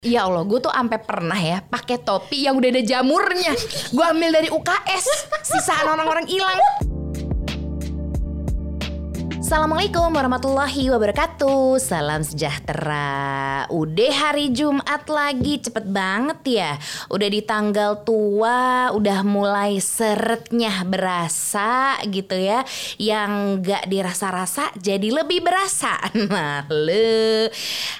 Ya Allah, gue tuh sampai pernah ya pakai topi yang udah ada jamurnya. Gue ambil dari UKS, sisaan orang-orang hilang. Assalamualaikum warahmatullahi wabarakatuh. Salam sejahtera. Udah hari Jumat lagi Cepet banget ya. Udah di tanggal tua Udah mulai seretnya berasa gitu ya. Yang gak dirasa-rasa jadi lebih berasa. Nah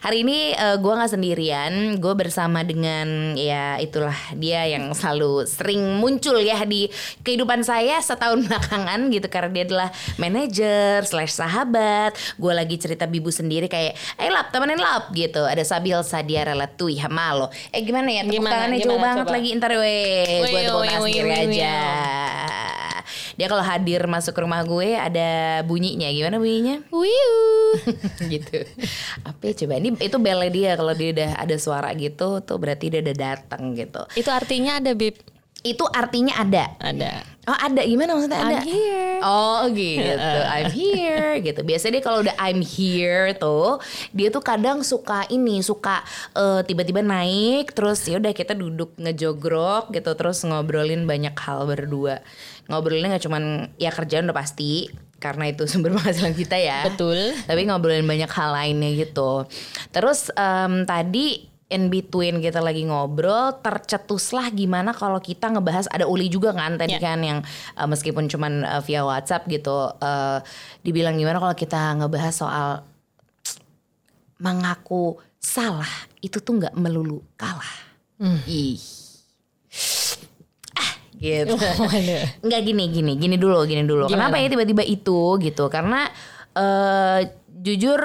Hari ini uh, gue gak sendirian. Gue bersama dengan ya itulah dia yang selalu sering muncul ya Di kehidupan saya setahun belakangan gitu. Karena dia adalah manajer slash sahabat gue lagi cerita bibu sendiri kayak eh lap temenin lap gitu. Ada Sabil Sadia Relatui Hamalo eh gimana ya? Tepuk Gimana, tangannya gimana, jauh banget coba? lagi ntar weh gue tepuk tangan sendiri aja. dia kalau hadir masuk ke rumah gue ada bunyinya. Gimana bunyinya? Wiu. gitu. Apa ya coba? Ini itu belle dia. Kalau dia udah ada suara gitu tuh berarti dia udah datang gitu. Itu artinya ada bib. Itu artinya ada Ada. Oh ada gimana maksudnya ada? I'm here. Oh gitu, I'm here gitu. Biasanya dia kalau udah I'm here tuh, dia tuh kadang suka ini, suka eh, tiba-tiba naik, terus ya udah kita duduk ngejogrok gitu, terus ngobrolin banyak hal berdua. Ngobrolinnya nggak cuman ya kerjaan udah pasti, karena itu sumber penghasilan kita ya. Betul. Tapi ngobrolin banyak hal lainnya gitu. Terus em, tadi in between kita lagi ngobrol tercetuslah gimana kalau kita ngebahas ada Uli juga kan tadi Ya. kan yang uh, meskipun cuman uh, via WhatsApp gitu uh, dibilang gimana kalau kita ngebahas soal mengaku salah itu tuh nggak melulu kalah. Ih. Ah, gitu. Enggak gini gini gini dulu gini dulu. Gimana? Kenapa ya tiba-tiba itu gitu? Karena eh jujur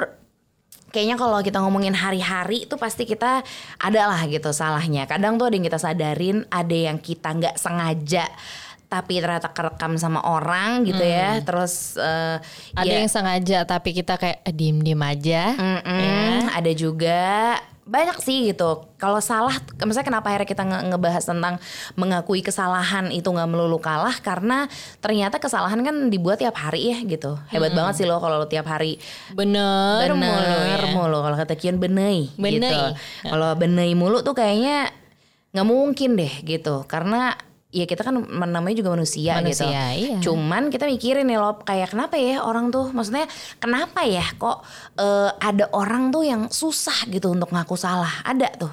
kayaknya kalau kita ngomongin hari-hari itu pasti kita ada lah gitu salahnya. Kadang tuh ada yang kita sadarin, ada yang kita nggak sengaja tapi ternyata kerekam sama orang gitu ya. Terus eh, Ada ya- yang sengaja tapi kita kayak eh, diem-diem aja. Mm-mm, Ada juga banyak sih gitu. Kalau salah, misalnya kenapa akhirnya kita nge- ngebahas tentang mengakui kesalahan itu nggak melulu kalah karena ternyata kesalahan kan dibuat tiap hari ya gitu. Hebat banget sih lo kalau lo tiap hari Bener, mulu bener ya. mulu. Kalau kata Kian benei, Benei. gitu. Kalau benei mulu tuh kayaknya nggak mungkin deh gitu. Karena ya kita kan namanya juga manusia, gitu. Manusia, iya. Cuman kita mikirin nih loh kayak kenapa ya orang tuh maksudnya kenapa ya kok eh, ada orang tuh yang susah gitu untuk ngaku salah. Ada tuh.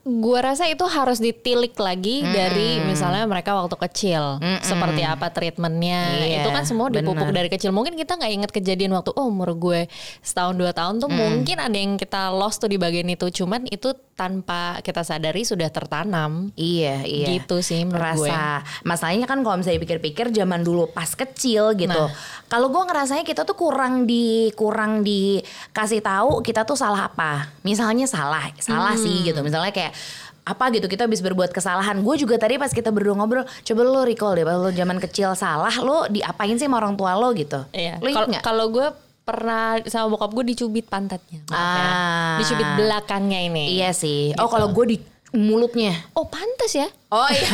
Gua rasa itu harus ditilik lagi dari misalnya mereka waktu kecil seperti apa treatmentnya Iya, itu kan semua dipupuk bener. dari kecil mungkin kita nggak inget kejadian waktu oh umur gue setahun dua tahun tuh mungkin ada yang kita lost tuh di bagian itu cuman itu tanpa kita sadari sudah tertanam Iya, iya. gitu sih menurut gue Rasa masalahnya kan kalau misalnya pikir-pikir zaman dulu pas kecil gitu. Nah. Kalau gue ngerasanya kita tuh kurang di kurang dikasih tahu kita tuh salah apa. Misalnya salah, salah Hmm. sih gitu. Misalnya kayak apa gitu kita habis berbuat kesalahan. Gue juga tadi pas kita berdua ngobrol, coba lo recall deh, lo zaman kecil salah, lo diapain sih sama orang tua lo gitu? Iya. Lo? Kalau gue pernah sama bokap gue dicubit pantatnya. ya. Ah. Dicubit belakangnya ini. Iya sih. Oh kalau gue di mulutnya. Oh pantas ya? Oh iya,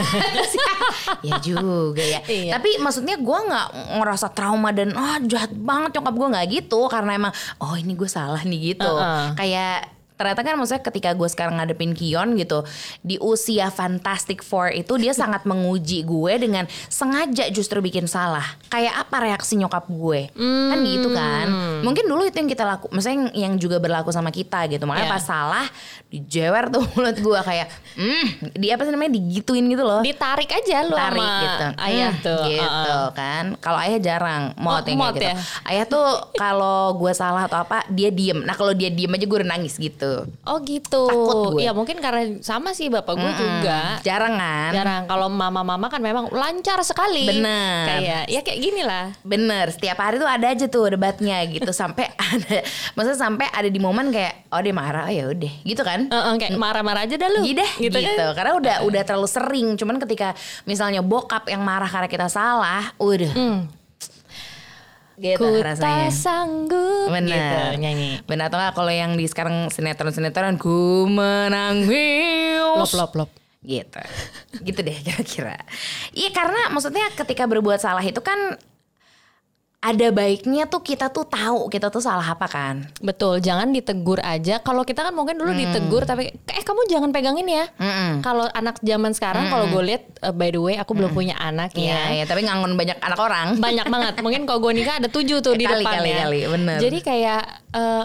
ya juga ya. Iya. Tapi maksudnya gue nggak ngerasa trauma dan ah jahat banget nyokap gue nggak gitu karena emang oh ini gue salah nih gitu. Uh-uh. Kayak ternyata kan maksudnya ketika gue sekarang ngadepin Kion gitu di usia Fantastic Four itu dia sangat menguji gue dengan sengaja justru bikin salah. Kayak apa reaksi nyokap gue? Kan gitu kan. Mungkin dulu itu yang kita laku, maksudnya yang, yang juga berlaku sama kita gitu. Makanya Iya. pas salah dijewer tuh mulut gue kayak hmm dia apa sih namanya digituin gitu loh Ditarik aja lu tarik sama gitu ayah Hmm, tuh. gitu Uh-uh. kan kalau ayah jarang Oh, mau kayak gitu ya? ayah tuh kalau gue salah atau apa dia diem nah kalau dia diem aja gue udah nangis gitu Oh gitu. Takut gue. Iya mungkin karena sama sih bapak gue juga. jarang kan Jarang kalau mama-mama kan memang lancar sekali. Bener. Kayak ya kayak gini lah. Bener, setiap hari tuh ada aja tuh debatnya gitu sampai ada, maksudnya sampai ada di momen kayak oh dia marah, oh ya udah, gitu kan? Heeh, kayak marah-marah aja dah lu. Gitu, gitu, kan? karena udah udah terlalu sering. Cuman ketika misalnya bokap yang marah karena kita salah, udah, Hmm. Gitu Ku rasanya. sanggup Bener. gitu nyanyi. Benar atau kalau yang di sekarang sinetron-sinetron ku menangis. Lop lop lop. Gitu. gitu deh kira-kira. Iya karena maksudnya ketika berbuat salah itu kan ada baiknya tuh kita tuh tahu kita tuh salah apa kan. Betul, jangan ditegur aja. Kalau kita kan mungkin dulu ditegur tapi eh kamu jangan pegangin ya. Mm-mm. Kalau anak zaman sekarang kalau gue lihat uh, by the way aku belum punya anak Iya, ya. iya, tapi ngangon banyak anak orang. Banyak banget. Mungkin kalau gue nikah ada tujuh tuh di Kali, depan kali, ya. kali, bener. Jadi kayak eh,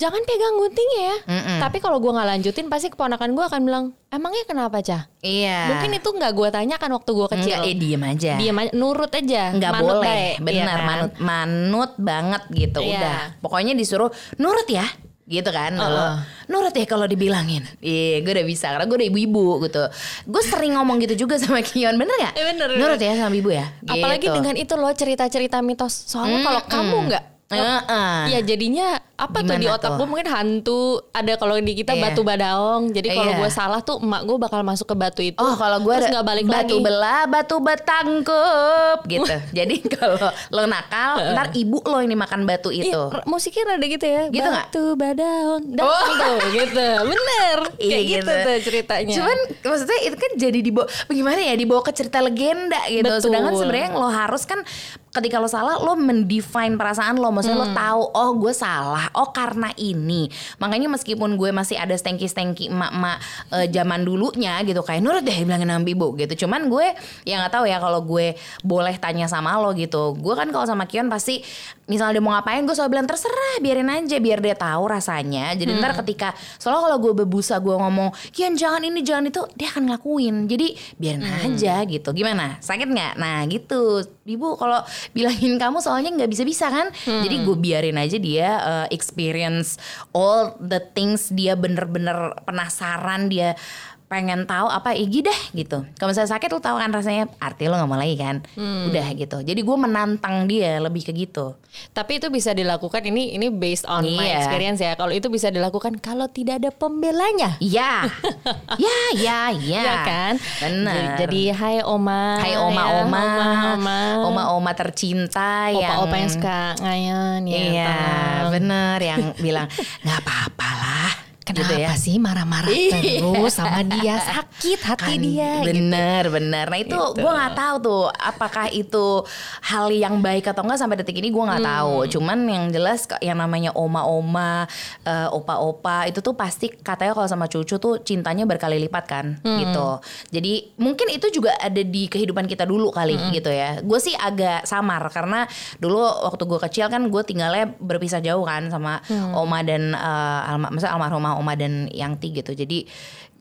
jangan pegang guntingnya ya. Mm-mm. Tapi kalau gue nggak lanjutin pasti keponakan gue akan bilang emangnya kenapa cah? Iya. Mungkin itu nggak gue tanyakan waktu gue kecil. Enggak, eh diem aja. Diam aja, nurut aja. nggak Manut boleh baik, bener iya kan? manut manut banget gitu Iya. udah pokoknya disuruh nurut ya gitu kan kalau Uh-uh. nurut ya kalau dibilangin iya gue udah bisa karena gue udah ibu-ibu gitu gue sering ngomong gitu juga sama Kion bener gak Eh, bener, nurut bener. ya sama ibu ya Apalagi Gitu. dengan itu loh cerita-cerita mitos. Soalnya kalau kamu nggak Heeh. Ya jadinya apa tuh di Gimana otak gue mungkin hantu ada kalau di kita Iya. batu badaong jadi kalau Iya. gue salah tuh emak gue bakal masuk ke batu itu Oh kalau gue terus nggak balik batu lagi belah batu betangkup gitu. Jadi kalau lo nakal ntar ibu lo yang dimakan batu itu. r- musiknya rada gitu ya Gitu batu badaong Oh. datang tuh gitu bener Iya, kayak gitu. gitu. tuh ceritanya Cuman maksudnya itu kan jadi dibawa bagaimana ya dibawa ke cerita legenda gitu. Betul. Sedangkan sebenarnya yang lo harus kan ketika lo salah lo mendefine perasaan lo. Maksudnya Hmm. lo tahu oh gue salah. Oh karena ini. Makanya meskipun gue masih ada stengki-stengki emak-emak eh, zaman dulunya gitu kayak nurut deh bilangin sama ibu gitu. Cuman gue ya nggak tahu ya kalau gue boleh tanya sama lo gitu. Gue kan kalau sama Kion pasti misalnya dia mau ngapain gue selalu bilang terserah biarin aja biar dia tahu rasanya. Jadi ntar Hmm. ketika soalnya kalau gue bebusa gue ngomong Kian jangan ini jangan itu dia akan ngelakuin jadi biarin Hmm. aja gitu gimana sakit nggak nah gitu ibu kalau bilangin kamu soalnya nggak bisa bisa kan Hmm. jadi gue biarin aja dia uh, experience all the things dia bener-bener penasaran dia pengen tahu apa Igi deh gitu. Kalau misalnya sakit lo tahu kan rasanya arti lo nggak mau lagi kan? Hmm. udah gitu. Jadi gue menantang dia lebih ke gitu. Tapi itu bisa dilakukan ini ini based on my Iya. experience ya. Kalau itu bisa dilakukan kalau tidak ada pembelanya. Iya, ya, ya, ya, ya kan? Benar. jadi, jadi hai oma Hai ya, oma-oma, oma-oma oma-oma tercinta yang opa-opa yang suka ngayan ya Iya, Tang. bener yang bilang nggak apa-apa. Kenapa gitu ya. sih marah-marah Iya. terus sama dia sakit hati Kan, dia gitu. bener bener nah itu Gitu. gue nggak tahu tuh apakah itu hal yang baik atau enggak sampai detik ini gue nggak Hmm. tahu cuman yang jelas yang namanya oma-oma eh, opa-opa itu tuh pasti katanya kalau sama cucu tuh cintanya berkali lipat kan Hmm. gitu jadi mungkin itu juga ada di kehidupan kita dulu kali Hmm. gitu ya gue sih agak samar karena dulu waktu gue kecil kan gue tinggalnya berpisah jauh kan sama Hmm. oma dan eh, alma almarhumah oma dan Yangti gitu. Jadi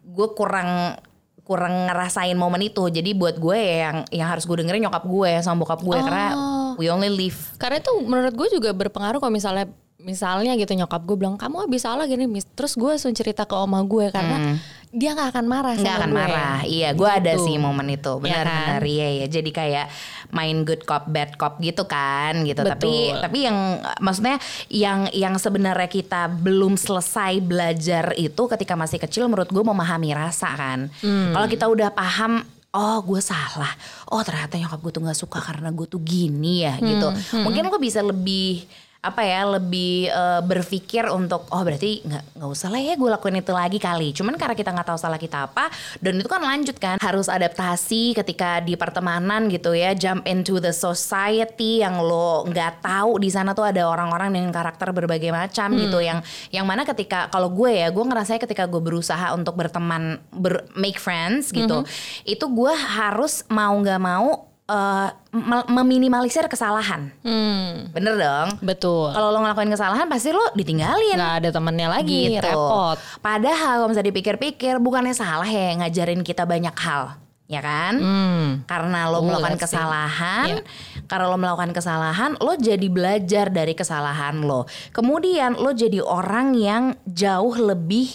gue kurang kurang ngerasain momen itu. Jadi buat gue ya yang yang harus gue dengerin nyokap gue sama bokap gue. Karena Oh. we only live Karena itu menurut gue juga berpengaruh kalau misalnya misalnya gitu nyokap gue bilang kamu habis salah gini mis terus gue langsung cerita ke oma gue karena dia nggak akan marah Hmm. nggak akan gue. marah iya gue ada Gitu. sih momen itu Iya benar kan? benar iya ya jadi kayak main good cop bad cop gitu kan gitu tapi Betul. tapi yang maksudnya yang yang sebenarnya kita belum selesai belajar itu ketika masih kecil menurut gue memahami rasa kan Hmm. kalau kita udah paham Oh gue salah Oh ternyata nyokap gue tuh gak suka Karena gue tuh gini ya gitu Hmm, Mungkin lo bisa lebih apa ya lebih eh, berpikir untuk oh berarti nggak nggak usah lah ya gue lakuin itu lagi kali. Cuman karena kita nggak tahu salah kita apa dan itu kan lanjut kan. Harus adaptasi ketika di pertemanan gitu ya jump into the society yang lo nggak tahu. Di sana tuh ada orang-orang dengan karakter berbagai macam gitu yang yang mana ketika kalau gue ya gue ngerasanya ketika gue berusaha untuk berteman ber make friends gitu itu gue harus mau nggak mau eh, mel- meminimalisir kesalahan Hmm, bener dong betul. kalau lo ngelakuin kesalahan pasti lo ditinggalin nggak ada temennya lagi, gitu. repot. Padahal kalau misalnya dipikir-pikir bukannya salah ya ngajarin kita banyak hal, ya kan? Hmm. Karena lo Oh, melakukan kesalahan, Iya. karena lo melakukan kesalahan, lo jadi belajar dari kesalahan lo. Kemudian lo jadi orang yang jauh lebih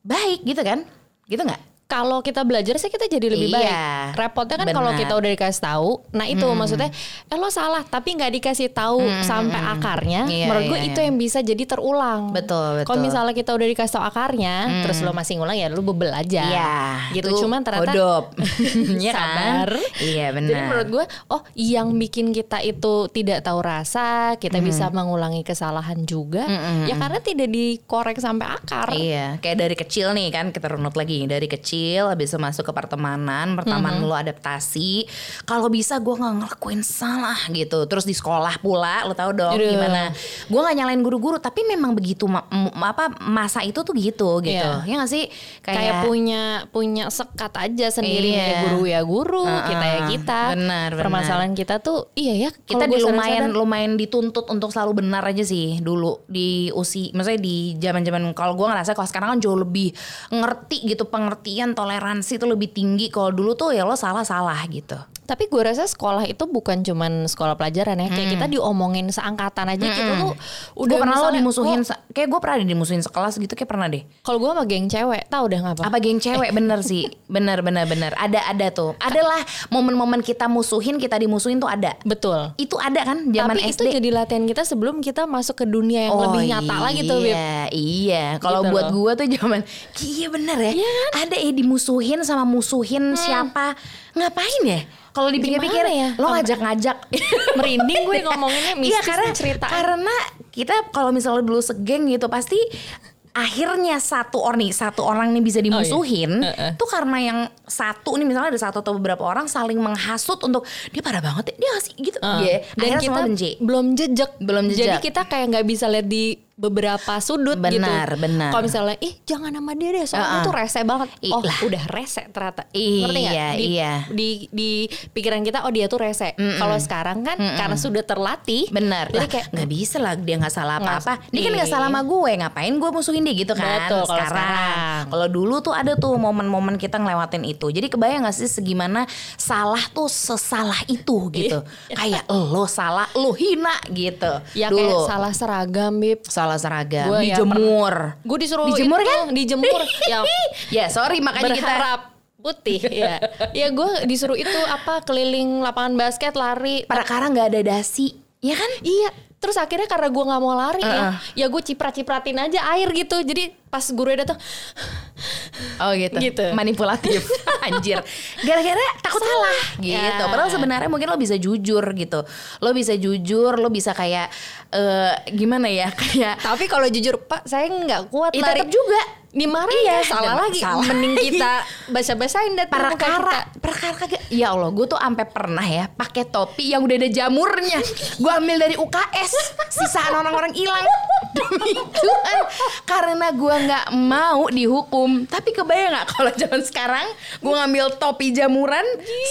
baik gitu kan? Gitu nggak? Kalau kita belajar sih kita jadi lebih baik. Iya, Repotnya kan kalau kita udah dikasih tahu, nah itu maksudnya, eh lo salah tapi nggak dikasih tahu sampai akarnya. Iya, menurut gue iya, itu iya. yang bisa jadi terulang. Betul, Kalau betul. misalnya kita udah dikasih tahu akarnya, terus lo masih ngulang ya lo bebel aja. Iya, gitu. itu Cuman ternyata kodop. Iya kan? sabar. Iya benar. Jadi menurut gue, oh yang bikin kita itu tidak tahu rasa, kita bisa mengulangi kesalahan juga, ya karena tidak dikorek sampai akar. Iya, kayak dari kecil nih kan kita runut lagi dari kecil kecil habis itu masuk ke pertemanan pertemanan lo adaptasi kalau bisa gue nggak ngelakuin salah gitu terus di sekolah pula lo tau dong Aduh. gimana gue nggak nyalain guru-guru tapi memang begitu ma- apa masa itu tuh gitu gitu Iya. ya nggak sih kayak, punya punya sekat aja sendiri Iya. ya guru ya guru Uh-uh. kita ya kita Benar, benar. permasalahan kita tuh iya ya kita di lumayan sadar-sadar- lumayan dituntut untuk selalu benar aja sih dulu di usi maksudnya di zaman zaman kalau gue ngerasa kalau sekarang kan jauh lebih ngerti gitu pengertian toleransi itu lebih tinggi. Kalau dulu tuh ya lo salah salah gitu Tapi gue rasa sekolah itu bukan cuman sekolah pelajaran ya. Kayak kita diomongin seangkatan aja kita tuh udah gue pernah lo dimusuhin oh, se- kayak gue pernah dimusuhin sekelas gitu kayak pernah deh Kalau gue sama geng cewek, tahu deh ngapa? apa geng cewek bener sih bener bener bener ada ada tuh adalah momen-momen kita musuhin kita dimusuhin tuh ada Betul. itu ada kan zaman Tapi itu SD jadi latihan kita sebelum kita masuk ke dunia yang lebih nyata lagi tuh, Bib. iya, Iya, kalau Gitu buat gua tuh zaman iya bener ya. Iya kan? Ada ya dimusuhin sama musuhin siapa? Ngapain ya? Kalau dipikir-pikir ya? lo ngajak-ngajak. Merinding gue ngomonginnya mistis Iya karena cerita. karena kita kalau misalnya dulu segeng gitu pasti akhirnya satu orang nih satu orang nih bisa dimusuhin Heeh. tuh karena yang satu nih misalnya ada satu atau beberapa orang saling menghasut untuk dia parah banget ya dia ngasih gitu Uh, Dia dan akhirnya kita semua benci belum jejak. Belum Jadi jejak. kita kayak nggak bisa lihat di beberapa sudut gitu. Benar, benar. Kalau misalnya, ih jangan sama dia deh, soalnya Uh-uh. tuh rese banget. Ih, oh, lah. udah rese ternyata. Iya, Ngerti nggak? Di, iya. Di, di pikiran kita, oh dia tuh rese. Kalau sekarang kan karena sudah terlatih. Benar Jadi lah kayak nggak bisa lah dia nggak salah apa-apa. Dia kan nggak Iya. salah sama gue, ngapain gue musuhin dia gitu kan? Betul, kalau sekarang. Kalau dulu tuh ada tuh momen-momen kita ngelewatin itu. Jadi kebayang gak sih segimana salah tuh sesalah itu gitu. Kayak lo salah, lo hina gitu. ya dulu kayak salah seragam, Bib. salah seragam, Gua ya dijemur. Gue disuruh Dijemur itu, kan? Dijemur. ya ya sorry makanya kita berharap putih ya. Ya gue disuruh itu apa keliling lapangan basket lari. perkara nggak ada dasi, ya kan? Iya. Terus akhirnya karena gue nggak mau lari Uh-uh. ya, ya gue ciprat-cipratin aja air gitu. Jadi pas guru datang, Oh gitu. Gitu. Manipulatif. Anjir. Gara-gara takut salah, gitu. Ya. Padahal sebenarnya mungkin lo bisa jujur gitu. Lo bisa jujur, lo bisa kayak eh gimana ya? Kayak tapi kalau jujur Pak saya nggak kuat ya, lari. tetap juga Dimarahin Iya, ya, salah dan- lagi. salah. Mending kita basa-basain dan perkara perkara kagak ya Allah gue tuh sampai pernah ya pakai topi yang udah ada jamurnya. Gue ambil dari UKS sisaan orang-orang hilang demi Tuhan karena gue nggak mau dihukum. Tapi kebayang nggak kalau zaman sekarang gue ngambil topi jamuran?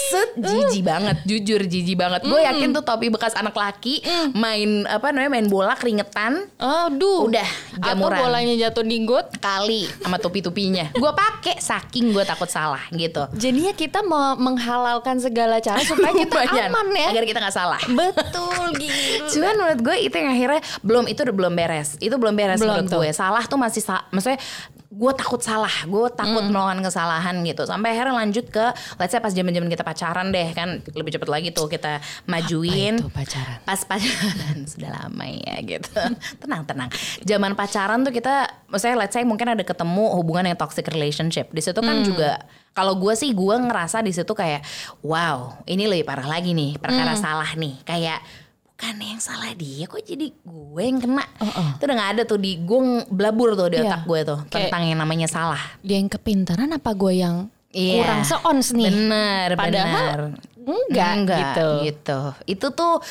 Set jijik banget. Jujur jijik banget. Gue yakin tuh topi bekas anak laki main apa namanya main bola keringetan. Aduh. Udah, Atau jamuran. bolanya jatuh di got. kali sama topi-topinya gue pakai saking gue takut salah gitu Jadinya kita mau menghalalkan segala cara supaya kita Lumayan, aman ya. agar kita nggak salah Betul gitu. Cuman menurut gue itu yang akhirnya belum itu udah belum beres. Itu belum beres Belum menurut tuh. gue. Salah tuh masih sa maksudnya gue takut salah, gue takut melakukan kesalahan gitu. Sampai akhirnya lanjut ke let's say pas zaman-zaman kita pacaran deh kan lebih cepet lagi tuh kita majuin. itu pacaran? Pas pacaran sudah lama ya gitu. tenang tenang. Zaman pacaran tuh kita maksudnya let's say mungkin ada ketemu hubungan yang toxic relationship. Di situ kan juga kalau gue sih gue ngerasa di situ kayak wow ini lebih parah lagi nih perkara salah nih kayak bukan yang salah dia kok jadi gue yang kena itu udah gak ada tuh di gue blabur tuh di Iya. otak gue tuh Kayak- tentang yang namanya salah Dia yang kepintaran apa gue yang Iya. kurang seons nih? bener Padahal bener enggak, gitu. gitu itu tuh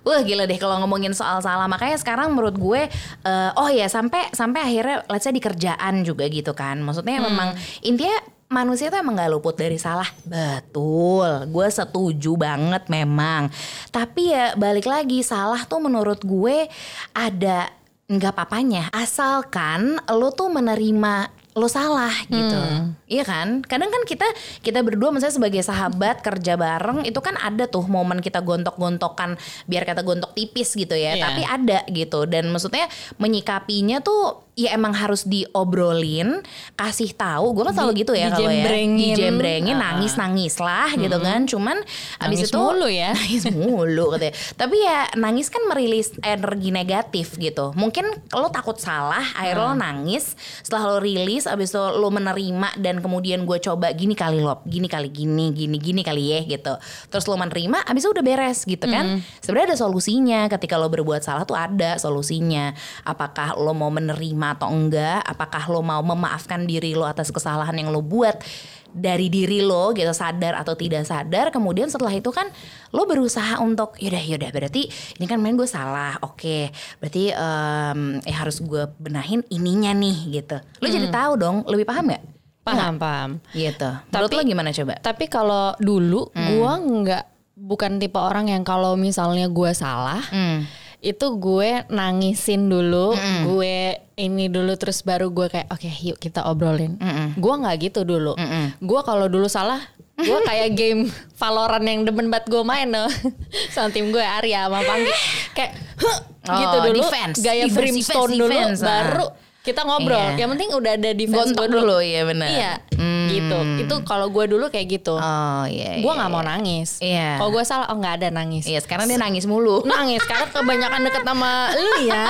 Wah gila deh kalau ngomongin soal salah makanya sekarang menurut gue eh, oh ya sampai sampai akhirnya let's say di kerjaan juga gitu kan maksudnya Hmm. memang intinya manusia tuh emang gak luput dari salah. Betul. Gue setuju banget memang. Tapi ya balik lagi salah tuh menurut gue ada nggak papanya. Asalkan lo tuh menerima lo salah gitu. Hmm. iya kan? Kadang kan kita kita berdua misalnya sebagai sahabat kerja bareng itu kan ada tuh momen kita gontok-gontokan biar kata gontok tipis gitu ya. Iya. tapi ada gitu. Dan maksudnya menyikapinya tuh ya emang harus diobrolin kasih tahu gue kan selalu gitu ya kalau ya. dijembrengin. dijembrengin Ah. nangis nangis lah gitu kan. Cuman abis Nangis itu mulu ya. nangis mulu katanya tapi ya nangis kan merilis energi negatif gitu. Mungkin lo takut salah akhirnya lo nangis. Setelah lo rilis abis itu lo menerima dan kemudian gue coba gini kali lo gini kali gini gini gini kali ya gitu. Terus lo menerima abis itu udah beres gitu kan. Sebenarnya ada solusinya. Ketika lo berbuat salah tuh ada solusinya. Apakah lo mau menerima atau enggak apakah lo mau memaafkan diri lo atas kesalahan yang lo buat dari diri lo gitu sadar atau tidak sadar kemudian setelah itu kan lo berusaha untuk yaudah yaudah berarti ini kan main gue salah oke berarti em, eh harus gue benahin ininya nih gitu. Lo jadi tahu dong lebih paham nggak? Paham, paham. gitu. Menurut Tapi- lo gimana coba? Tapi kalau dulu gua nggak bukan tipe orang yang kalau misalnya gua salah Hmm. Itu gue nangisin dulu, gue ini dulu terus baru gue kayak oke yuk kita obrolin. Gua nggak gitu dulu. Gua kalau dulu salah gue kayak game Valorant yang demen banget gue main loh sama tim gue Arya sama Panggi kayak "Huh," Oh, gitu dulu defense. gaya Defense, brimstone defense, dulu defense, ah. baru kita ngobrol Iya. yang penting udah ada defense gue dulu. dulu, iya benar. iya Hmm. Gitu itu kalau gue dulu kayak gitu oh iya gue iya, nggak mau iya. nangis. Iya. Kalau gue salah, oh nggak ada nangis. iya sekarang dia nangis mulu Nangis karena kebanyakan deket sama lu ya.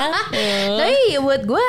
Tapi buat gue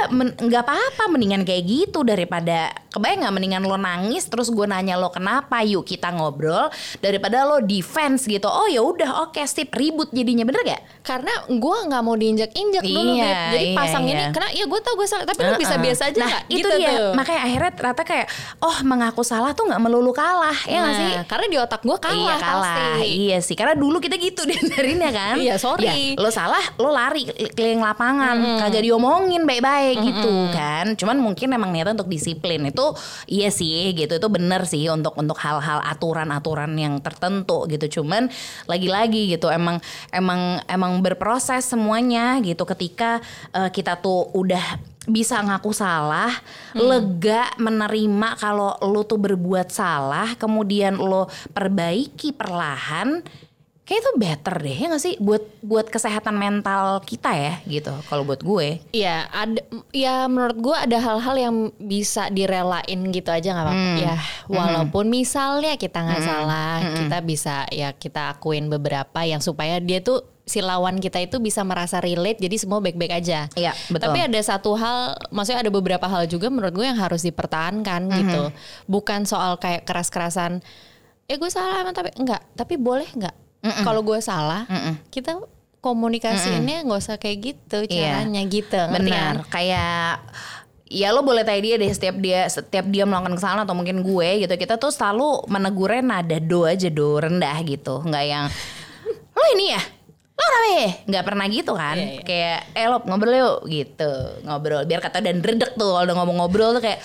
nggak apa-apa mendingan kayak gitu daripada kebayang nggak mendingan lo nangis terus gue nanya lo kenapa yuk kita ngobrol daripada lo defense gitu oh ya udah oke sip ribut jadinya bener gak? karena gue nggak mau diinjak-injak dulu, Iya, Beb. Jadi iya, pasang iya. ini, karena ya gue tau gue salah, tapi lu bisa Heeh. biasa aja nah, nggak? itu gitu dia tuh. makanya akhirnya ternyata kayak oh mengaku salah tuh nggak melulu kalah ya nggak Nah, sih? Karena di otak gue kalah, iya kalah, pasti. iya sih. Karena dulu kita gitu diajarinnya kan. Iya, sorry. Ya, lo salah, lo lari keliling lapangan, kagak diomongin baik-baik gitu kan. Cuman mungkin emang niatnya untuk disiplin itu iya sih gitu. Itu bener sih untuk untuk hal-hal aturan-aturan yang tertentu gitu. Cuman lagi-lagi gitu emang emang emang berproses semuanya gitu. Ketika eh, kita tuh udah bisa ngaku salah, lega menerima kalau lo tuh berbuat salah, kemudian lo perbaiki perlahan, kayak itu better deh ya gak sih? Buat buat kesehatan mental kita ya gitu. Kalau buat gue, Iya, ada ya menurut gue ada hal-hal yang bisa direlain gitu aja nggak apa-apa. Ya, walaupun misalnya kita nggak salah, kita bisa ya kita akuin beberapa yang supaya dia tuh si lawan kita itu bisa merasa relate jadi semua baik-baik aja. Iya, betul. Tapi ada satu hal, maksudnya ada beberapa hal juga menurut gue yang harus dipertahankan gitu. Bukan soal kayak keras-kerasan eh gue salah emang tapi enggak, tapi boleh enggak? Kalau gue salah, kita komunikasiinnya nggak usah kayak gitu Iya. caranya gitu. ngerti kan? benar kayak ya lo boleh tanya dia deh setiap dia setiap dia melakukan kesalahan atau mungkin gue gitu kita tuh selalu menegurnya nada do aja do rendah gitu nggak yang lo ini ya lo kenapa ya? Nggak pernah gitu kan? Iya, iya. kayak eh lo ngobrol yuk gitu. Ngobrol biar kata dan redek tuh kalau udah ngomong ngobrol tuh kayak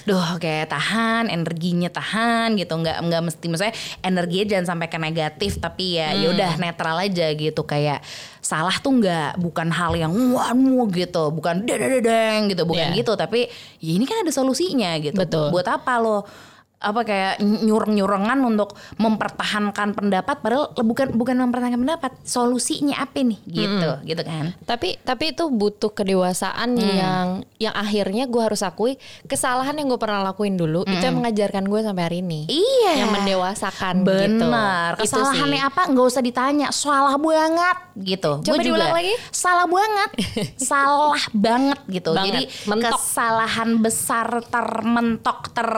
duh kayak tahan energinya tahan gitu. Nggak nggak mesti maksudnya energinya jangan sampai ke negatif tapi ya ya udah netral aja gitu. Kayak salah tuh nggak bukan hal yang waduh gitu. Bukan dedeng gitu. Bukan Iya. gitu tapi ya ini kan ada solusinya gitu. Betul. buat apa lo apa kayak nyureng-nyurengan untuk mempertahankan pendapat padahal bukan bukan mempertahankan pendapat solusinya apa nih gitu gitu kan Tapi tapi itu butuh kedewasaan Hmm. yang yang akhirnya gue harus akui kesalahan yang gue pernah lakuin dulu itu yang mengajarkan gue sampai hari ini. Hmm. Iya. Yang mendewasakan gitu. Benar. Itu Kesalahannya apa? Nggak usah ditanya. Salah banget gitu. Coba Gua juga diulang lagi. Salah banget. salah banget gitu. Banget. Jadi Mentok. kesalahan besar termentok ter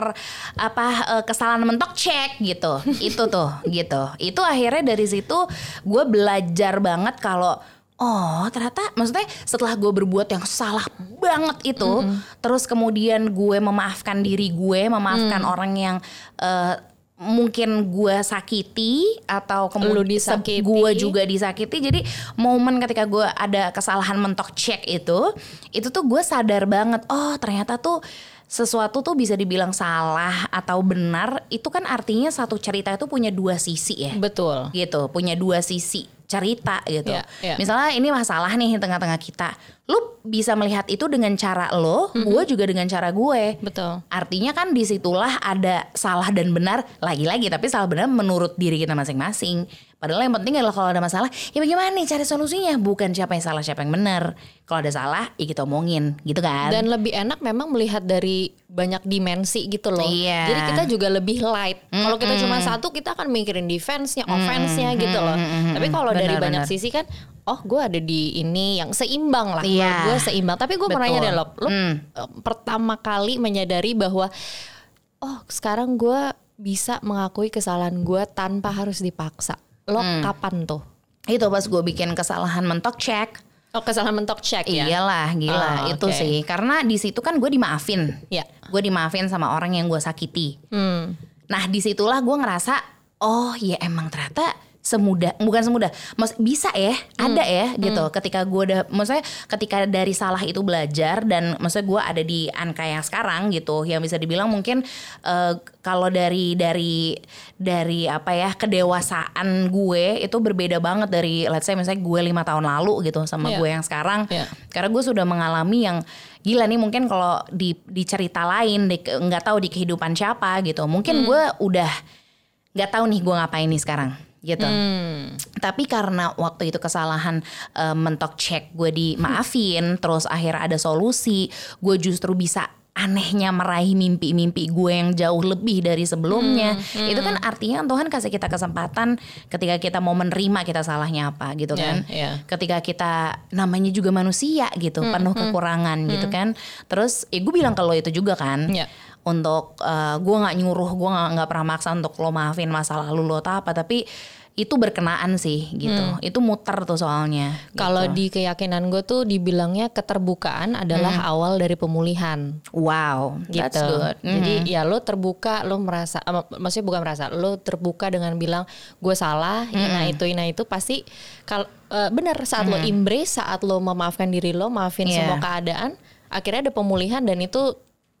apa eh, kesalahan mentok cek gitu. Itu tuh gitu. Itu akhirnya dari situ gue belajar banget kalau Oh ternyata maksudnya setelah gue berbuat yang salah banget itu Terus kemudian gue memaafkan diri gue Memaafkan Mm. orang yang eh, mungkin gue sakiti Atau kemudian disakiti. gue juga disakiti Jadi momen ketika gue ada kesalahan mentok cek itu Itu tuh gue sadar banget Oh ternyata tuh sesuatu tuh bisa dibilang salah atau benar itu kan artinya satu cerita itu punya dua sisi ya Betul. gitu punya dua sisi cerita gitu. Iya, iya. Misalnya ini masalah nih tengah-tengah kita, lu bisa melihat itu dengan cara lo, gue juga dengan cara gue. Betul. Artinya kan di situlah ada salah dan benar lagi-lagi, tapi salah benar menurut diri kita masing-masing. Padahal yang penting adalah kalau ada masalah, ya bagaimana nih cari solusinya, bukan siapa yang salah siapa yang benar. Kalau ada salah, ya kita omongin, gitu kan? Dan lebih enak memang melihat dari banyak dimensi gitu loh. Iya. Jadi kita juga lebih light. Kalau kita cuma satu, kita akan mikirin defense-nya, offense-nya gitu loh. Tapi kalau dari Benar, banyak sisi kan, oh gue ada di ini yang seimbang lah. Iya. Gue seimbang. Tapi gue mau Betul. nanya deh lo, lo Hmm. eh, pertama kali menyadari bahwa oh sekarang gue bisa mengakui kesalahan gue tanpa harus dipaksa. Lo Hmm. kapan tuh? Itu pas gue bikin kesalahan mentok cek. Oh kesalahan mentok check ya? Iyalah, gila Oh, itu oke. sih. Karena di situ kan gue dimaafin. Iya. Gue dimaafin sama orang yang gue sakiti. Hmm. Nah di situlah gue ngerasa, oh ya emang ternyata semudah, bukan semudah, maksud bisa ya, ada ya gitu. Ketika gue udah, maksudnya ketika dari salah itu belajar dan maksudnya gue ada di angka yang sekarang gitu, yang bisa dibilang mungkin eh, kalau dari dari dari apa ya kedewasaan gue itu berbeda banget dari let's say misalnya gue lima tahun lalu gitu sama Iya. gue yang sekarang. Iya. Karena gue sudah mengalami yang gila nih mungkin kalau di di cerita lain nggak tahu di kehidupan siapa gitu. Mungkin gue udah nggak tahu nih gue ngapain nih sekarang gitu. Hmm. Tapi karena waktu itu kesalahan eh, mentok cek gue dimaafin, terus akhirnya ada solusi, gue justru bisa anehnya meraih mimpi-mimpi gue yang jauh lebih dari sebelumnya. Itu kan artinya Tuhan kasih kita kesempatan ketika kita mau menerima kita salahnya apa gitu Iya, kan. iya. Ketika kita namanya juga manusia gitu, penuh kekurangan gitu kan. Terus ya gue bilang kalau itu juga kan Iya. Untuk eh, gue nggak nyuruh gue nggak pernah maksa untuk lo maafin masa lalu lo atau apa tapi itu berkenaan sih gitu itu muter tuh soalnya Hmm. Kalau gitu. di keyakinan gue tuh dibilangnya keterbukaan adalah awal dari pemulihan wow gitu. that's good Jadi Mhm. ya lo terbuka, lo merasa, eh, mak- maksudnya bukan merasa, lo terbuka dengan bilang gue salah, nah itu, nah itu pasti kalau eh, benar saat lo embrace, saat lo memaafkan diri lo, maafin Iya. semua keadaan, akhirnya ada pemulihan dan itu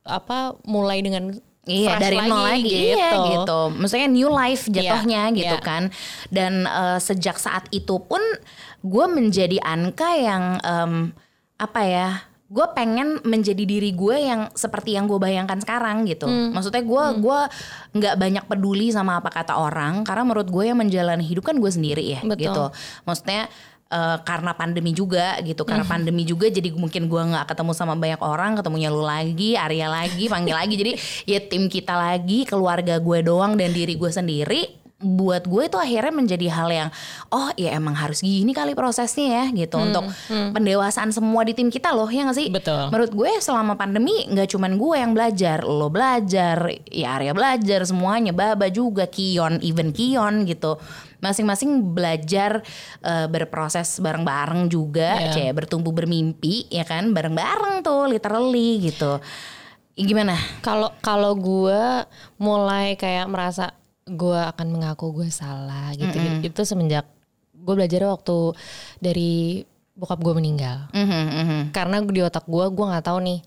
apa mulai dengan Iya fresh dari nol lagi gitu. iya gitu. Maksudnya new life jatuhnya Iya, gitu iya. kan. Dan eh, sejak saat itu pun gue menjadi Anka yang em, apa ya? Gue pengen menjadi diri gue yang seperti yang gue bayangkan sekarang gitu. Hmm. Maksudnya gue gua nggak banyak peduli sama apa kata orang karena menurut gue yang menjalani hidup kan gue sendiri ya Betul. gitu. Maksudnya eh, karena pandemi juga gitu. Karena pandemi juga jadi mungkin gua nggak ketemu sama banyak orang ketemunya lu lagi Arya lagi panggil lagi. Jadi ya tim kita lagi keluarga gue doang dan diri gue sendiri buat gue itu akhirnya menjadi hal yang oh ya emang harus gini kali prosesnya ya gitu. Untuk pendewasaan semua di tim kita loh ya gak sih? Betul. menurut gue selama pandemi nggak cuman gue yang belajar. Lo belajar ya Arya belajar semuanya Baba juga Kion even Kion gitu. Masing-masing belajar eh, berproses bareng-bareng juga. Iya. kayak bertumbuh bermimpi ya kan? Bareng-bareng tuh literally gitu. Gimana? Kalau kalau gue mulai kayak merasa gue akan mengaku gue salah gitu, itu semenjak gue belajar waktu dari bokap gue meninggal. Mhm, mhm. Karena di otak gue gue nggak tahu nih,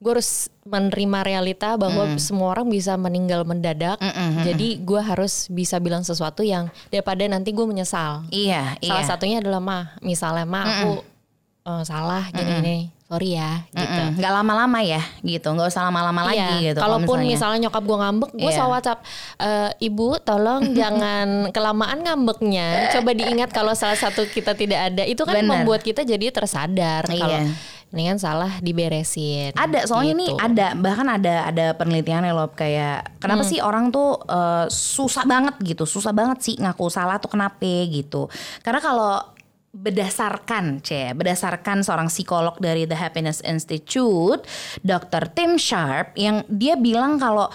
gue harus menerima realita bahwa Mm. semua orang bisa meninggal mendadak. Jadi gue harus bisa bilang sesuatu yang daripada nanti gue menyesal. iya Salah iya satunya adalah mah, misalnya mah aku eh, salah gini-gini, sorry ya gitu. Nggak lama-lama ya gitu nggak usah lama-lama lagi Iya, gitu kalau Kalaupun misalnya. misalnya nyokap gue ngambek, gue Iya. selalu WhatsApp, "Eh, ibu tolong jangan kelamaan ngambeknya. Coba diingat kalau salah satu kita tidak ada, itu kan Bener. membuat kita jadi tersadar Iya. kalau mendingan salah diberesin. Ada soalnya Gitu. ada bahkan ada ada penelitian loh kayak kenapa Hmm. sih orang tuh eh, susah banget gitu susah banget sih ngaku salah tuh kenapa gitu karena kalau berdasarkan c berdasarkan seorang psikolog dari The Happiness Institute Dr. Tim Sharp yang dia bilang kalau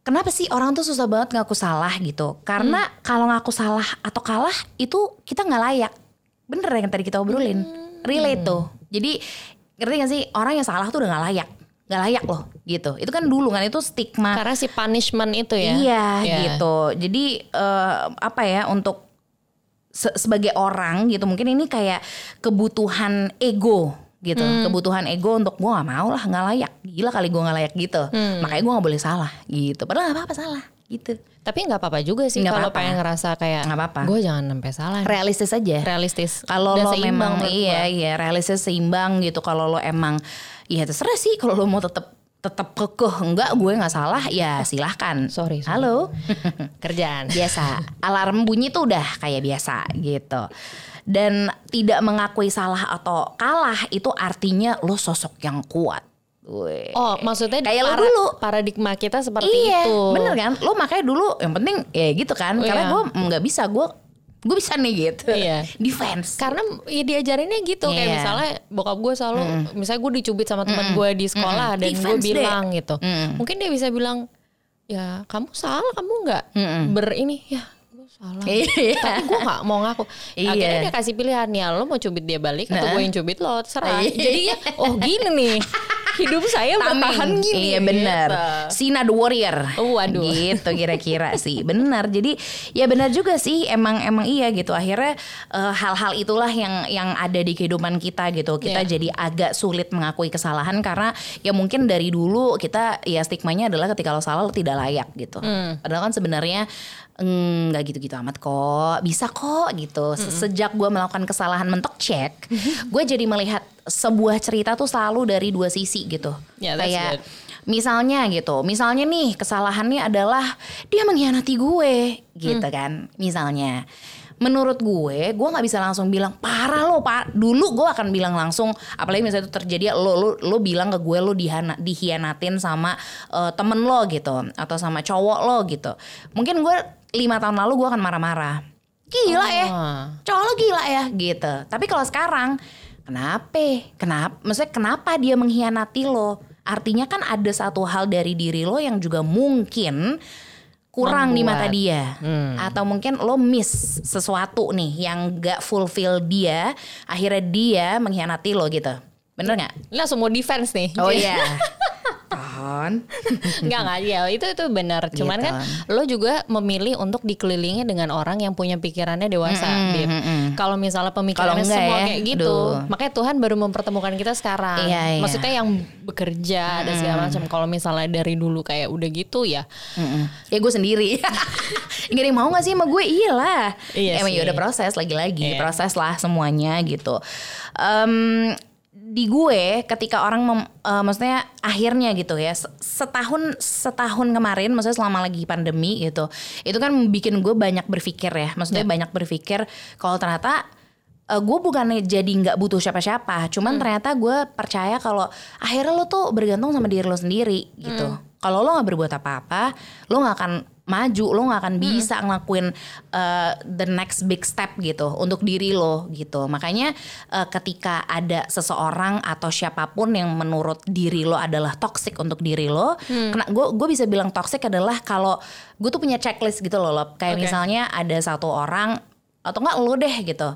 kenapa sih orang tuh susah banget ngaku salah gitu karena Hmm. kalau ngaku salah atau kalah itu kita nggak layak bener yang tadi kita obrolin Hmm. relate tuh jadi ngerti gak sih orang yang salah tuh udah nggak layak nggak layak loh gitu itu kan dulu kan itu stigma Karena si punishment itu ya. iya Iya. gitu jadi eh, apa ya untuk se- sebagai orang gitu mungkin ini kayak kebutuhan ego gitu Hmm. kebutuhan ego untuk gue nggak mau lah nggak layak gila kali gue nggak layak gitu Hmm. makanya gue nggak boleh salah gitu padahal nggak apa-apa salah gitu Tapi nggak apa-apa juga sih kalau apa-apa. pengen ngerasa kayak Nggak apa-apa. gue jangan sampai salah. realistis aja Realistis. kalau lo seimbang memang iya gua. iya realistis seimbang gitu kalau lo emang ya terserah sih kalau lo mau tetap tetap kekeh enggak gue nggak salah ya silahkan Sorry, sorry. halo Kerjaan. biasa alarm bunyi tuh udah kayak biasa gitu dan tidak mengakui salah atau kalah itu artinya lo sosok yang kuat Weh. Oh, maksudnya Kayak lo para- dulu. paradigma kita seperti iya, itu. bener kan? Lo makanya dulu yang penting ya gitu kan. Oh, Karena iya. gue nggak bisa, gue gue bisa nih gitu. Iya. Defense. Karena ya diajarinnya gitu kayak Iya. misalnya bokap gue selalu misalnya gue dicubit sama teman gue di sekolah dan gue Defense deh. bilang gitu. Mungkin dia bisa bilang ya kamu salah kamu nggak ber ini ya gue salah. Iya. Tapi gue gak mau ngaku. Iya. Akhirnya dia kasih pilihan ya lo mau cubit dia balik atau Nah. gue yang cubit lo terserah. Iya. Jadinya oh gini nih hidup saya bertahan gini. Iya benar. gitu. Sina the warrior. Oh, waduh. Gitu kira-kira sih. Benar. Jadi ya benar juga sih. Emang emang iya gitu. Akhirnya eh, hal-hal itulah yang yang ada di kehidupan kita gitu. Kita Iya. jadi agak sulit mengakui kesalahan karena ya mungkin dari dulu kita ya stigmanya adalah ketika lo salah lo tidak layak gitu. Hmm. Padahal kan sebenarnya "Mm, nggak gitu-gitu amat kok bisa kok gitu Hmm. sejak gue melakukan kesalahan mentok cek gue jadi melihat sebuah cerita tuh selalu dari dua sisi gitu Yeah, that's kayak good. misalnya gitu misalnya nih kesalahannya adalah dia mengkhianati gue gitu Hmm. kan misalnya menurut gue gue nggak bisa langsung bilang parah lo pak dulu gue akan bilang langsung apalagi misalnya itu terjadi lo lo lo bilang ke gue lo dihana, dihianatin sama eh, temen lo gitu atau sama cowok lo gitu mungkin gue lima tahun lalu gue akan marah-marah. Gila ya. Ah. cowok lo gila ya gitu. Tapi kalau sekarang kenapa? Kenapa? Maksudnya kenapa dia mengkhianati lo? Artinya kan ada satu hal dari diri lo yang juga mungkin kurang di mata Membuat. dia. Atau mungkin lo miss sesuatu nih yang gak fulfill dia akhirnya dia mengkhianati lo gitu. Bener nggak? Langsung mau defense nih. oh iya Pohon. Enggak enggak ya itu itu benar. Cuman Gitu. kan lo juga memilih untuk dikelilingi dengan orang yang punya pikirannya dewasa, Bib. Kalau misalnya pemikirannya Kalau enggak semua ya, kayak gitu, aduh. makanya Tuhan baru mempertemukan kita sekarang. Iya, iya. Maksudnya yang bekerja dan segala macam. Kalau misalnya dari dulu kayak udah gitu ya, Mm-mm. Ya gue sendiri. Gak ada yang mau gak sih sama gue? Iya lah. Iya Emang ya udah proses lagi-lagi. Iya. Proses lah semuanya gitu. Em, di gue ketika orang mem- eh, maksudnya akhirnya gitu ya se- setahun setahun kemarin maksudnya selama lagi pandemi gitu itu kan bikin gue banyak berpikir ya. Maksudnya Ya. banyak berpikir kalau ternyata eh, gue bukannya jadi nggak butuh siapa-siapa cuman ternyata gue percaya kalau akhirnya lo tuh bergantung sama diri lo sendiri gitu. Kalau lo nggak berbuat apa-apa lo nggak akan maju lo nggak akan bisa ngelakuin uh, the next big step gitu untuk diri lo gitu makanya uh, ketika ada seseorang atau siapa pun yang menurut diri lo adalah toxic untuk diri lo kena gue gue bisa bilang toxic adalah kalau gue tuh punya checklist gitu loh Lop. kayak Oke. misalnya ada satu orang atau enggak lo deh gitu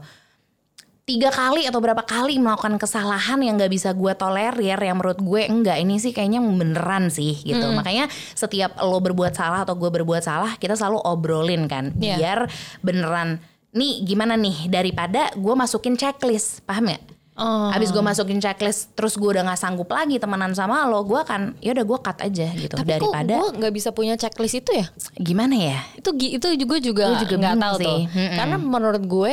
tiga kali atau berapa kali melakukan kesalahan yang nggak bisa gue tolerir yang menurut gue enggak ini sih kayaknya beneran sih gitu Hmm. makanya setiap lo berbuat salah atau gue berbuat salah kita selalu obrolin kan Iya. biar beneran nih gimana nih daripada gue masukin checklist paham ya Oh. Abis gue masukin checklist terus gue udah nggak sanggup lagi temenan sama lo gue akan ya udah gue cut aja gitu tapi daripada gue nggak bisa punya checklist itu ya? gimana ya Itu itu juga juga Gue juga nggak tahu sih. tuh. Mm-mm. Karena menurut gue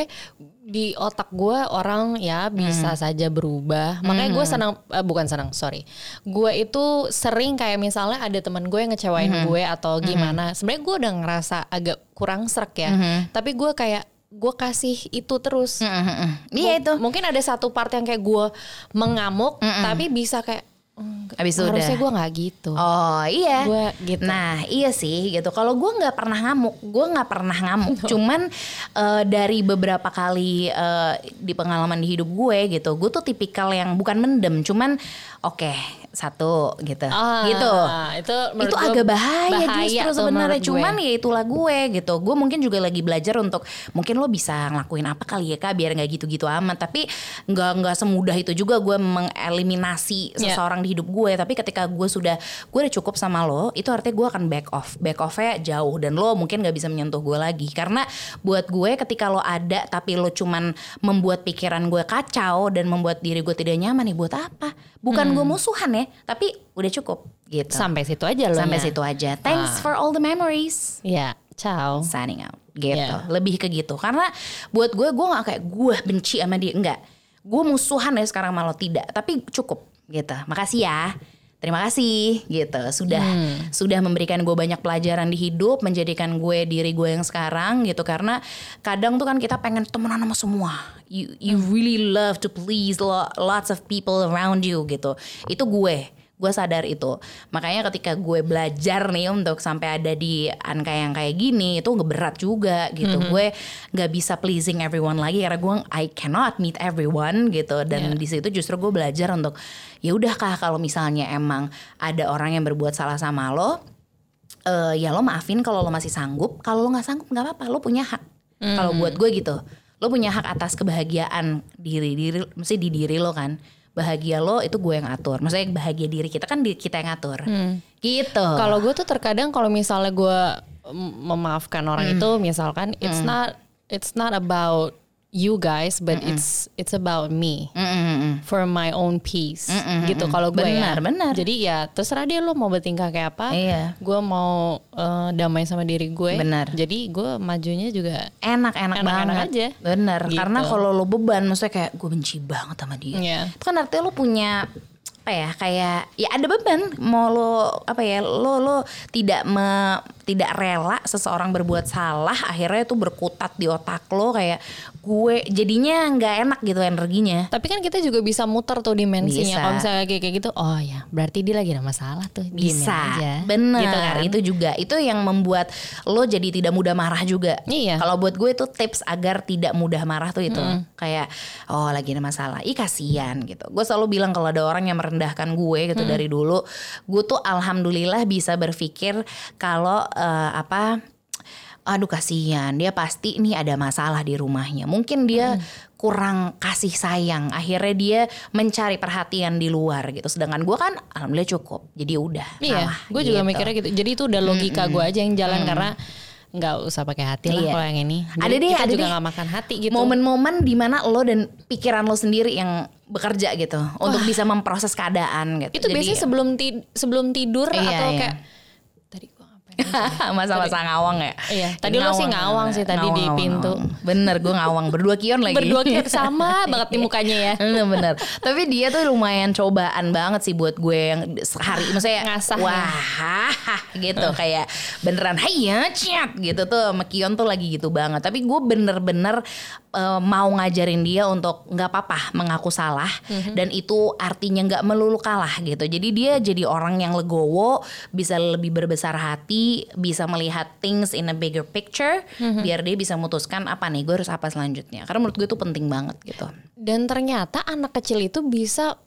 di otak gue orang ya bisa saja berubah. Makanya gue senang eh, bukan senang, sorry. Gue itu sering kayak misalnya ada teman gue yang ngecewain gue atau gimana. Sebenarnya gue udah ngerasa agak kurang serak ya. Tapi gue kayak gue kasih itu terus. iya Mu- itu Mungkin ada satu part yang kayak gue mengamuk, tapi bisa kayak "Mm, Abis itu harusnya gue nggak gitu. Oh iya. Gue gitu. Nah iya sih gitu. Kalau gue nggak pernah ngamuk, gue nggak pernah ngamuk. Cuman eh, dari beberapa kali eh, di pengalaman di hidup gue gitu, gue tuh tipikal yang bukan mendem, cuman oke satu gitu, Ah, gitu. Itu itu agak bahaya, bahaya justru sebenarnya. menurut gue. Cuman ya itulah gue gitu. Gue mungkin juga lagi belajar untuk mungkin lo bisa ngelakuin apa kali ya kak biar nggak gitu-gitu amat. Tapi nggak nggak semudah itu juga gue mengeliminasi Ya. seseorang di hidup gue. Tapi ketika gue sudah gue udah cukup sama lo, itu artinya gue akan back off. Back offnya jauh dan lo mungkin nggak bisa menyentuh gue lagi. Karena buat gue ketika lo ada tapi lo cuman membuat pikiran gue kacau dan membuat diri gue tidak nyaman nih buat apa? Bukan gue musuhan ya, tapi udah cukup gitu. sampai situ aja loh. Sampai ya. situ aja. Thanks for all the memories. Ya, ciao. Signing out. Gitu. Yeah. Lebih ke gitu. Karena buat gue, gue gak kayak gue benci sama dia. Enggak. Gue musuhan ya sekarang malah tidak. Tapi cukup gitu. Makasih ya. Terima kasih gitu. Sudah hmm. sudah memberikan gue banyak pelajaran di hidup menjadikan gue diri gue yang sekarang gitu. Karena kadang tuh kan kita pengen temenan sama semua. You you really love to please lots of people around you gitu. Itu gue gue sadar itu. Makanya ketika gue belajar nih untuk sampai ada di angka yang kayak gini itu berat juga gitu. Mm -hmm. gue nggak bisa pleasing everyone lagi karena gue I cannot meet everyone gitu. Dan yeah. di situ justru gue belajar untuk ya udah kah kalau misalnya emang ada orang yang berbuat salah sama lo uh, ya lo maafin kalau lo masih sanggup. Kalau lo nggak sanggup nggak apa-apa. Lo punya hak. Mm. kalau buat gue gitu. Lo punya hak atas kebahagiaan diri diri mesti di diri lo kan bahagia lo itu gue yang atur. Maksudnya bahagia diri kita kan kita yang atur. Hmm. Gitu. Kalau gue tuh terkadang kalau misalnya gue memaafkan orang hmm. itu misalkan it's hmm. not it's not about you guys but mm -mm. it's it's about me mm -mm. for my own peace mm -mm. gitu kalau gue benar, ya benar jadi ya terserah dia lo mau bertingkah kayak apa iya. gue mau uh, damai sama diri gue benar jadi gue majunya juga enak enak, enak banget enak aja benar gitu. karena kalau lo beban maksudnya kayak gue benci banget sama dia yeah. itu kan artinya lo punya apa ya kayak ya ada beban mau lo apa ya lo lo tidak me, tidak rela seseorang berbuat salah akhirnya itu berkutat di otak lo kayak gue jadinya nggak enak gitu energinya. Tapi kan kita juga bisa muter tuh dimensinya. Kalau misalnya kayak, kayak gitu, oh ya berarti dia lagi ada masalah tuh. Bisa, aja. bener. Gitu kan? Itu juga itu yang membuat lo jadi tidak mudah marah juga. Iya. Kalau buat gue itu tips agar tidak mudah marah tuh itu mm. kayak oh lagi ada masalah, ih kasihan gitu. Gue selalu bilang kalau ada orang yang merendahkan gue gitu mm. dari dulu, gue tuh alhamdulillah bisa berpikir kalau uh, apa aduh kasihan dia pasti nih ada masalah di rumahnya mungkin dia hmm. kurang kasih sayang akhirnya dia mencari perhatian di luar gitu sedangkan gue kan alhamdulillah cukup jadi udah iya gue juga gitu. mikirnya gitu jadi itu udah logika hmm, gue aja yang jalan hmm. karena nggak usah pakai hati lah iya. kalau yang ini. Jadi ada deh, kita ada juga deh. gak makan hati gitu. Momen-momen di mana lo dan pikiran lo sendiri yang bekerja gitu Wah. untuk bisa memproses keadaan gitu. Itu Jadi, biasanya sebelum ti sebelum tidur iya, atau iya. kayak Masa-masa ngawang ya. Iya. Tadi ngawang, lo sih ngawang sih tadi ngawang, di pintu. Ngawang. Bener, gue ngawang berdua kion lagi. Berdua kion sama banget nih mukanya ya. Bener bener. Tapi dia tuh lumayan cobaan banget sih buat gue yang sehari, maksudnya ngasah. Ya. Wah, gitu kayak beneran hai ya chat gitu tuh sama Kion tuh lagi gitu banget. Tapi gue bener-bener uh, mau ngajarin dia untuk nggak apa-apa mengaku salah mm-hmm. dan itu artinya nggak melulu kalah gitu. Jadi dia jadi orang yang legowo, bisa lebih berbesar hati, bisa melihat things in a bigger picture, mm-hmm. biar dia bisa memutuskan apa nih gue harus apa selanjutnya. Karena menurut gue itu penting banget gitu. Dan ternyata anak kecil itu bisa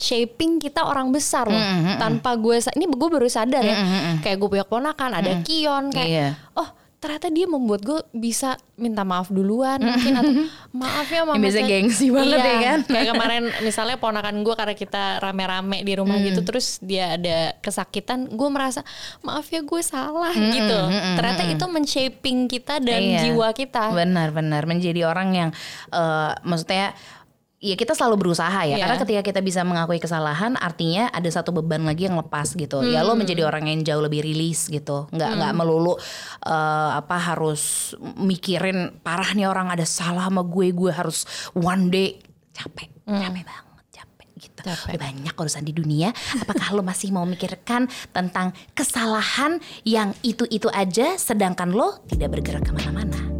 shaping kita orang besar loh mm -hmm. tanpa gue ini gue baru sadar ya mm -hmm. kayak gue punya ponakan ada mm. Kion kayak yeah. oh ternyata dia membuat gue bisa minta maaf duluan mungkin atau maaf ya mama bisa gengsi banget iya, ya kan? Kayak kemarin misalnya ponakan gue karena kita rame-rame di rumah hmm. gitu terus dia ada kesakitan gue merasa maaf ya gue salah hmm, gitu. hmm, ternyata itu men-shaping kita dan iya. jiwa kita. Benar-benar menjadi orang yang uh, maksudnya ya kita selalu berusaha ya yeah. karena ketika kita bisa mengakui kesalahan artinya ada satu beban lagi yang lepas gitu hmm. ya lo hmm. menjadi orang yang jauh lebih rilis gitu nggak hmm. nggak melulu uh, apa harus mikirin parah nih orang ada salah sama gue gue harus one day capek hmm. capek banget capek gitu capek. banyak urusan di dunia apakah lo masih mau mikirkan tentang kesalahan yang itu itu aja sedangkan lo tidak bergerak ke mana-mana